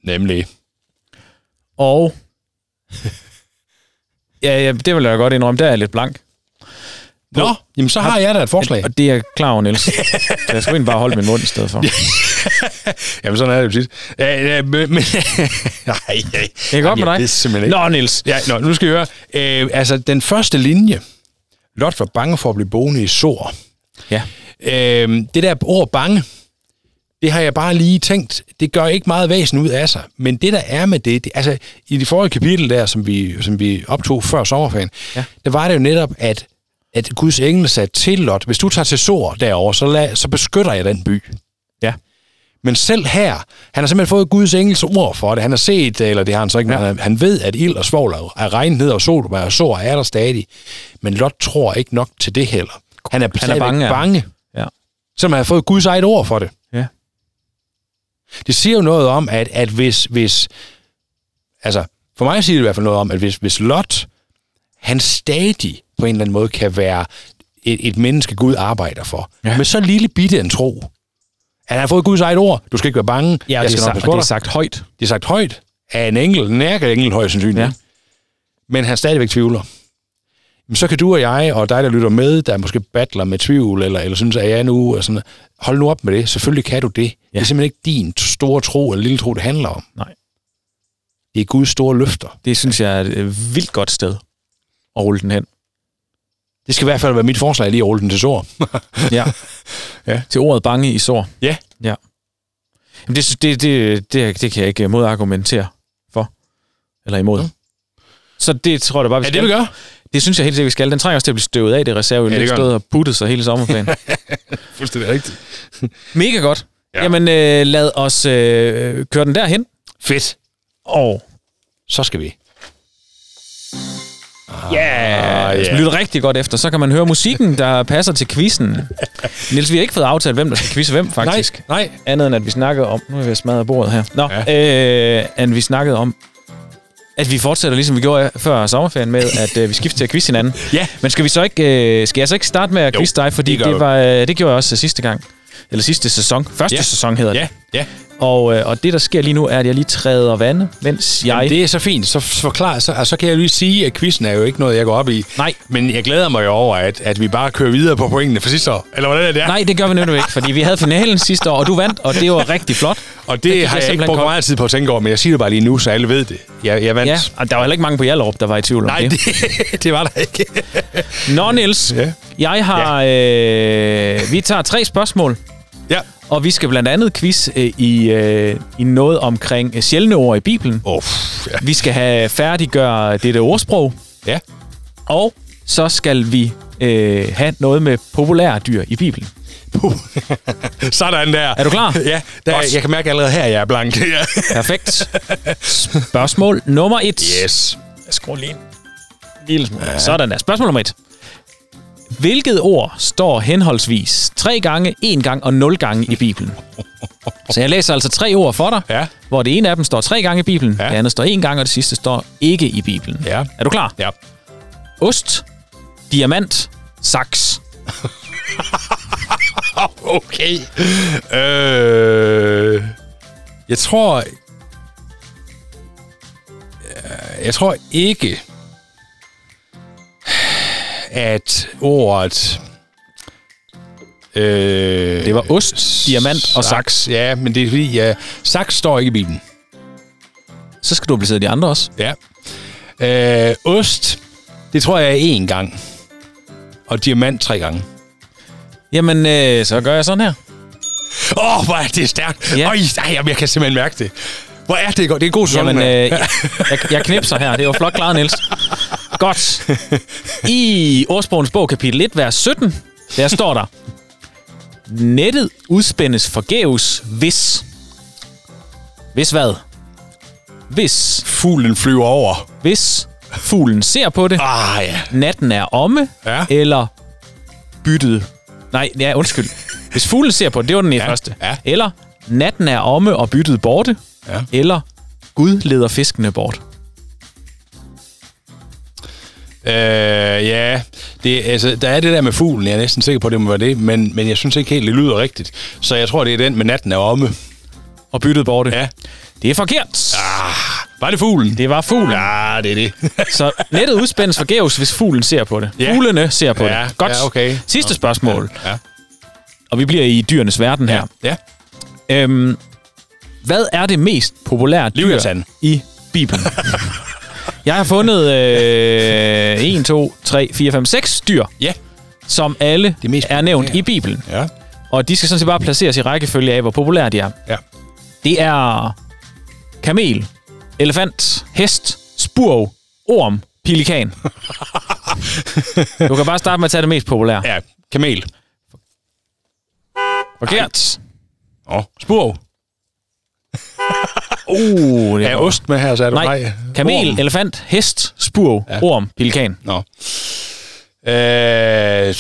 Nemlig. Og... ja, ja, det vil jeg godt indrømme, der er jeg lidt blank. Nå, jamen så har jeg da et forslag. Og det er klar over, Niels. Så jeg skulle egentlig bare holde min mund i stedet for. Jamen sådan er det jo tit. Ja, ja, men, men, nej, nej. Det er godt med dig. Det er simpelthen ikke. Nå, Niels. Ja, nå, nu skal I høre. Øh, altså, den første linje. Lot var bange for at blive boende i sår. Ja. Øh, det der ord bange, det har jeg bare lige tænkt, det gør ikke meget væsen ud af sig. Men det, der er med det, det altså i det forrige kapitel der, som vi, som vi optog før sommerferien, Ja. der var det jo netop, at, at Guds engel sagde til Lot, hvis du tager til sår derover, så, lad, så beskytter jeg den by. Ja. Men selv her, han har simpelthen fået Guds engels ord for det. Han har set, eller det har han så ikke, ja. Han, han ved, at ild og svovl er- regnet ned, og sol og sår er der stadig. Men Lot tror ikke nok til det heller. Han er, Han er bange, ja. bange Ja. som har fået Guds eget ord for det. Ja. Det siger jo noget om, at, at hvis, hvis... Altså, for mig siger det i hvert fald noget om, at hvis, hvis Lot, han stadig på en eller anden måde kan være et, et menneske, Gud arbejder for, Ja. med så lille bitte en tro, at han har fået Guds eget ord. Du skal ikke være bange. Ja, jeg det er, skal nok sagt, og det er sagt højt. Det er sagt højt af en engel, en engel højst sandsynligt. Ja. Men han stadigvæk tvivler. Jamen, så kan du og jeg, og dig, der lytter med, der måske battler med tvivl, eller, eller synes, at jeg nu er sådan hold nu op med det. Selvfølgelig kan du det. Ja. Det er simpelthen ikke din store tro eller lille tro, det handler om. Nej. Det er Guds store løfter. Det synes jeg er et øh, vildt godt sted at rulle den hen. Det skal i hvert fald være mit forslag, lige at rulle den til sår. Ja. Ja. Til ordet bange i sår. Ja. Ja. Jamen det, det, det, det, det kan jeg ikke modargumentere for. Eller imod. Mm. Så det tror jeg da bare, vi Ja, skal. det vi gør. Det synes jeg helt sikkert, vi skal. Den trænger også til at blive støvet af, det reserve. Ja, Ja, det stået og puttet sig hele sommerferien. Fuldstændig rigtigt. Mega godt. Ja. Ja. Jamen, øh, lad os øh, køre den derhen. Fedt. Og Så skal vi. Ja, hvis ja. man lytter rigtig godt efter, så kan man høre musikken, der passer til quizzen. Niels, vi har ikke fået aftalt, hvem der skal quizze hvem, faktisk. Nej, nej. Andet end at vi snakkede om... Nu er jeg ved at smadre bordet her. Nå, ja. øh, at vi snakkede om, at vi fortsætter, ligesom vi gjorde før sommerferien, med at øh, vi skifter til at quizze hinanden. Ja. Men skal vi så ikke... Øh, skal jeg så ikke starte med at Jo, quizze dig? Fordi det det, var, øh, det gjorde jeg også sidste gang. Eller sidste sæson. Første Ja. sæson hedder det. Ja, ja. Og, øh, og det, der sker lige nu, er, at jeg lige træder vande, mens jeg... Jamen, det er så fint. Så forklar, så, altså, så kan jeg lige sige, at quizzen er jo ikke noget, jeg går op i. Nej. Men jeg glæder mig jo over, at, at vi bare kører videre på pointene for sidste år. Eller hvordan er det? er? Nej, det gør vi nemlig ikke, fordi vi havde finalen sidste år, og du vandt, og det var rigtig flot. Og det, det jeg har jeg ikke simpelthen brugt meget tid på at tænke over, men jeg siger det bare lige nu, så alle ved det. Jeg, jeg vandt. Ja, og der var heller ikke mange på Hjallerup, der var i tvivl om Nej, det. det, det var der ikke. Nå, Niels. Ja. Jeg har... Øh, vi tager tre spørgsmål, Ja. og vi skal blandt andet quiz øh, i, øh, i noget omkring øh, sjældne ord i Bibelen. Oh, ja. Vi skal have færdiggøre dette ordsprog, ja. og så skal vi øh, have noget med populære dyr i Bibelen. Puh. Sådan der. Er du klar? Ja, der, Godt. jeg kan mærke allerede her, jeg er blank. Ja. Perfekt. Spørgsmål nummer et. Yes. Jeg skruer lige en lille smule. Ja. Sådan der. Spørgsmål nummer et. Hvilket ord står henholdsvis tre gange, en gang og nul gange i Bibelen? Så jeg læser altså tre ord for dig, Ja. hvor det ene af dem står tre gange i Bibelen, Ja. det andet står en gang, og det sidste står ikke i Bibelen. Ja. Er du klar? Ja. Ost, diamant, saks. Okay. Øh, jeg tror... Jeg tror ikke, at ordet... Øh, Det var ost, diamant og saks. Ja, men det er fordi, ja, saks står ikke i Bibelen. Så skal du placere de andre også. Ja. Øh, ost, det tror jeg er én gang. Og diamant tre gange. Jamen, øh, så gør jeg sådan her. Åh, oh, hvor er det stærkt. Ja. Øj, ej, jeg kan simpelthen mærke det. Hvor er det godt. Det er en god sæson. Jamen, øh, jeg, jeg knipser her. Det var flot klaret, Niels. Godt. I ordsprogens bog, kapitel 1, vers 17, der står der, Nettet udspændes forgæves, hvis... Hvis hvad? Hvis, Fuglen flyver over. hvis fuglen ser på det, Ah, ja. natten er omme, Ja. eller byttet... Nej, ja, undskyld. Hvis fuglen ser på det, det var den ja. første. ja. Eller natten er omme og byttet borte. Ja. Eller Gud leder fiskene bort. Øh, ja, det, altså, der er det der med fuglen. Jeg er næsten sikker på, at det må være det. Men, men jeg synes ikke helt, det lyder rigtigt. Så jeg tror, det er den med natten er omme. Og byttet borte. Ja. Det er forkert. Var det fuglen? Det var fuglen. Ja, det er det. Så nettet udspændes forgæves, hvis fuglen ser på det. Ja. Fuglene ser på Ja, det. Godt. ja, okay. Sidste spørgsmål. Ja. Og vi bliver i dyrenes verden her. Ja. Øhm, hvad er det mest populære dyr Leviathan. i Bibelen? Jeg har fundet øh, 1, 2, 3, 4, 5, 6 dyr, Ja. som alle Det mest er nævnt populære. i Bibelen. Ja. Og de skal sådan set bare placeres i rækkefølge af, hvor populære de er. Ja. Det er kamel, elefant, hest, spurv, orm, pelikan. du kan bare starte med at tage det mest populære. Ja, kamel. Forkert. Åh, spurv. Uh, det Er ost med her, så er du Nej, kamel, Orm. elefant, hest, spurv, ja. orm, pelikan. Nå. Øh,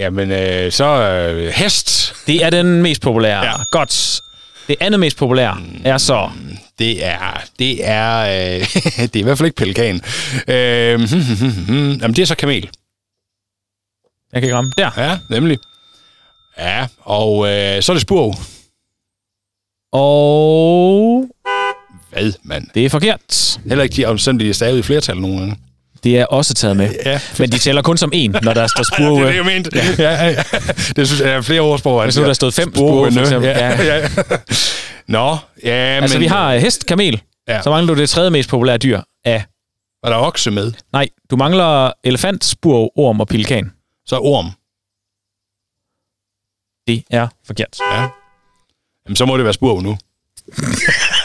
jamen, øh, så øh, hest. Det er den mest populære. Ja. Godt. Det andet mest populære er så... Det er, det er, øh, det er i hvert fald ikke pelikan. Øh, jamen, det er så kamel. Jeg kan ikke ramme. Der. Ja, nemlig. Ja, og øh, så er det spurv. Og Hvad, mand? det er forkert. Heller ikke de er stadig i flertal nogle gange. Det er også taget med. Ja. Men de tæller kun som en, når der står Ja, det spurve. er det, jeg mente. Ja, ja, ja. Det synes jeg er flere ordsprog. Hvis nu der stod fem spurve, for eksempel. Ja, ja. Nå, ja, Altså, men... vi har øh, hest, kamel. Ja. Så mangler du det tredje mest populære dyr af... Var der okse med? Nej, du mangler elefant, spurv, orm og pelikan. Så orm. Det er forkert. Ja. Jamen, så må det være spurv nu.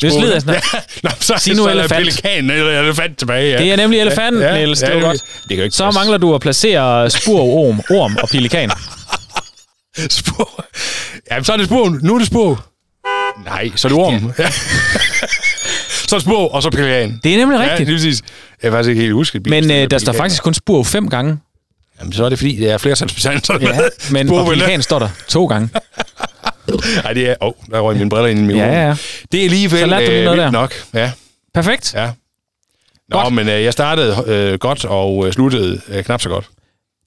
Det slider jeg snart. Nå, så, Sig nu så er elefant. pelikan eller elefant tilbage. Ja. Det er nemlig elefanten, Ja, ja, Niels. Det ja, det- godt. det kan ikke Så passe. mangler du at placere spurv, orm, orm og pelikan. Spurv. Jamen, så er det spurv. Nu er det spurv. Nej, så er det orm. Ja. så er det spurv, og så pelikan. Det er nemlig Ja, rigtigt. det er præcis. Jeg er faktisk ikke helt husket. Men øh, der står faktisk kun spurv fem gange. Jamen, så er det fordi, det er flertalsbetegnelser. Ja, men og pelikan står der to gange. Nej, det er... Åh, oh, der røg mine briller ind i min Ja, ja. Det er alligevel Så lærte du lige øh, noget vildt der. nok. Ja, Perfekt. ja. Nå, Godt. men øh, jeg startede øh, godt og øh, sluttede øh, knap så godt.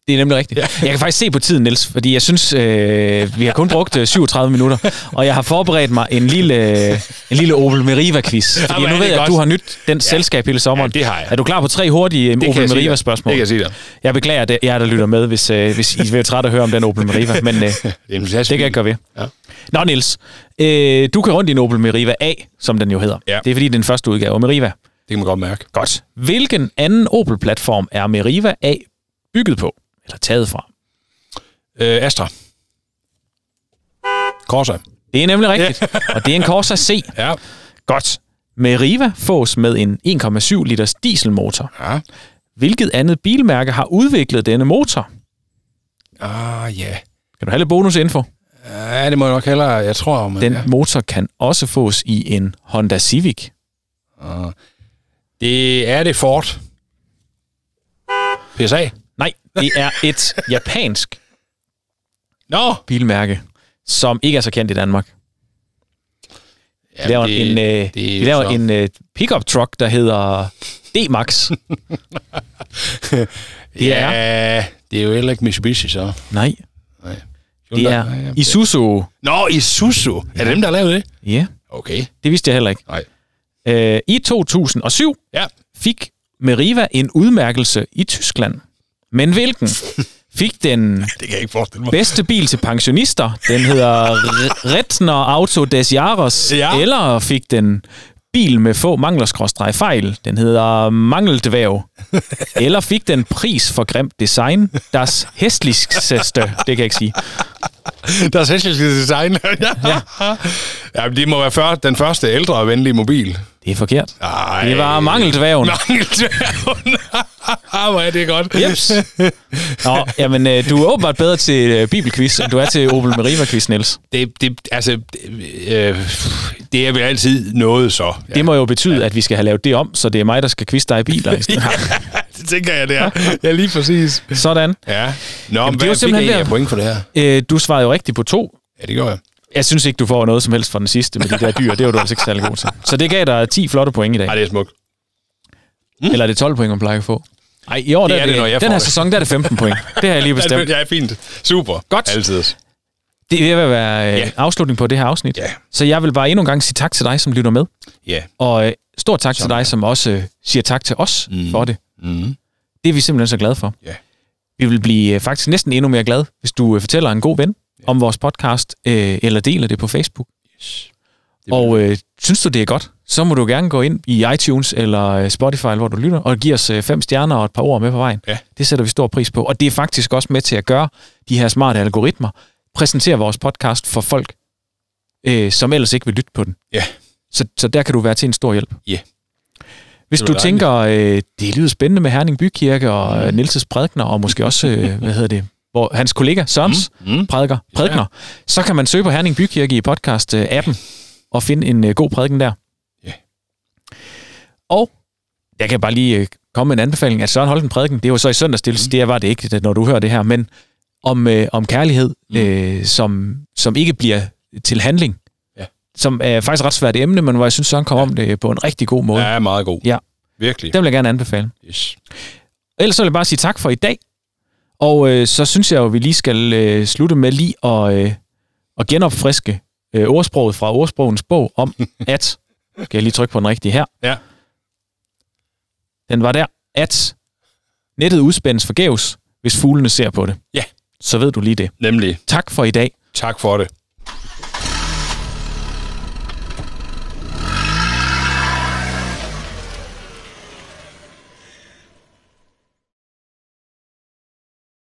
Det er nemlig rigtigt. Ja. Jeg kan faktisk se på tiden, Niels, fordi jeg synes, øh, vi har kun brugt øh, 37 minutter, og jeg har forberedt mig en lille, en lille Opel Meriva-quiz. Fordi Jamen, nu ved det jeg, at du har nyt den selskab hele sommeren. Ja, det har jeg. Er du klar på tre hurtige øh, kan Opel. Meriva-spørgsmål? Det kan jeg sige dig. Jeg beklager det, jer, der lytter med, hvis, øh, hvis I er træt at høre om den Opel Meriva, men øh, Det, det kan gøre ved. Ja. Nå, Niels, øh, du kan rundt i en Opel Meriva A, som den jo hedder. Ja. Det er fordi, det er den første udgave af Meriva. Det kan man godt mærke. Godt. Hvilken anden Opel-platform er Meriva A bygget på? Eller taget fra? Øh, Astra. Corsa. Det er nemlig rigtigt. og det er en Corsa C. Ja. Godt. Meriva fås med en 1,7 liters dieselmotor. Ja. Hvilket andet bilmærke har udviklet denne motor? Ah, ja. Kan du have lidt bonusinfo? Ja, det må jeg nok hellere, jeg tror. Men, Den ja. motor kan også fås i en Honda Civic. Ah. Det er det Ford. PSA. Det er et japansk Nå! bilmærke, som ikke er så kendt i Danmark. De Jamen, laver en, øh, det er de laver så- en øh, pickup truck, der hedder D-Max. det er... Ja, det er jo heller ikke Mitsubishi, så. Nej, Nej. det er Nej, ja. Isuzu. Nå, Isuzu. Er det dem, der har lavet det? Ja, Okay. det vidste jeg heller ikke. Nej. Øh, I 2007 Ja. fik Meriva en udmærkelse i Tyskland. Men hvilken? Fik den Det kan jeg ikke forestille mig. bedste bil til pensionister? Den hedder R- Rettner Auto des Jahres. Ja. Eller fik den bil med få manglerskrådstreg fejl? Den hedder Mangeldvæv. Eller fik den pris for grimt design? Das hæstligste, det kan jeg ikke sige. Der er selskabske design. ja. ja. det må være før, den første ældre og venlige mobil. Det er forkert. Ej. Det var Mangeldvæven. Mangeldværgen. Hvor er det godt. Jeps. Nå, jamen, øh, du er åbenbart bedre til øh, bibelquiz, end du er til Opel Meriva-quiz, Niels. Det, det, altså, det, øh, det er vel altid noget så. Ja. Det må jo betyde, at vi skal have lavet det om, så det er mig, der skal quizze dig i biler. i stedet. Det tænker jeg, det er. Ja, lige præcis. Sådan. Ja. Nå, Jamen, men det er jo hvad fik jeg simpelthen der- point for det her? Øh, du svarede jo rigtigt på to. Ja, det gjorde jeg. Jeg synes ikke, du får noget som helst for den sidste med de der dyr. Det var du altså ikke særlig god til. Så det gav dig 10 flotte point i dag. Nej, det er smukt. Eller er det 12 point, man plejer at få? Nej, i år der Det er er det, det, når jeg den her det. sæson, der er det 15 point. Det har jeg lige bestemt. Ja, fint. Super. Godt. Altid. Det at være Ja. ja. afslutning på det her afsnit. Ja. Så jeg vil bare endnu en gang sige tak til dig, som lytter med. Ja. Og øh, stor tak Som til dig, som også øh, siger tak til os Mm. mm. for det. Mm. Det er vi simpelthen så glade for. Ja. Vi vil blive øh, faktisk næsten endnu mere glade, hvis du øh, fortæller en god ven Ja. om vores podcast, øh, eller deler det på Facebook. Yes. Og øh, synes du, det er godt, så må du gerne gå ind i iTunes eller øh, Spotify, eller hvor du lytter, og give os fem stjerner og et par ord med på vejen. Ja. Det sætter vi stor pris på. Og det er faktisk også med til at gøre de her smarte algoritmer, præsentere vores podcast for folk, øh, som ellers ikke vil lytte på den. Ja. Så, så der kan du være til en stor hjælp. Ja. Hvis du tænker, øh, det lyder spændende med Herning Bykirke og mm. Nielses prædikner, og måske også, øh, hvad hedder det, hvor hans kollega Sørens Mm. Mm. prædiker, prædikner, så kan man søge på Herning Bykirke i podcast-appen og finde en øh, god prædiken der. Ja. Og jeg kan bare lige øh, komme med en anbefaling, at Søren holdt en prædiken, det var så i søndagsstillelse, mm. det var det ikke, når du hører det her, men om, øh, om kærlighed, Mm. øh, som, som ikke bliver til handling, Ja. Som er faktisk et ret svært emne, men hvor jeg synes, Søren kom ja. om det på en rigtig god måde. Ja. Meget god. Ja. Virkelig. Den vil jeg gerne anbefale. Yes. Ellers så vil jeg bare sige tak for i dag. Og øh, så synes jeg jo, at vi lige skal øh, slutte med lige at, øh, at genopfriske øh, ordsproget fra ordsprogens bog om, at... Skal jeg lige trykke på den rigtige her? Ja. Den var der, at nettet udspændes forgæves, hvis fuglene ser på det. Ja. Så ved du lige det. Nemlig. Tak for i dag. Tak for det.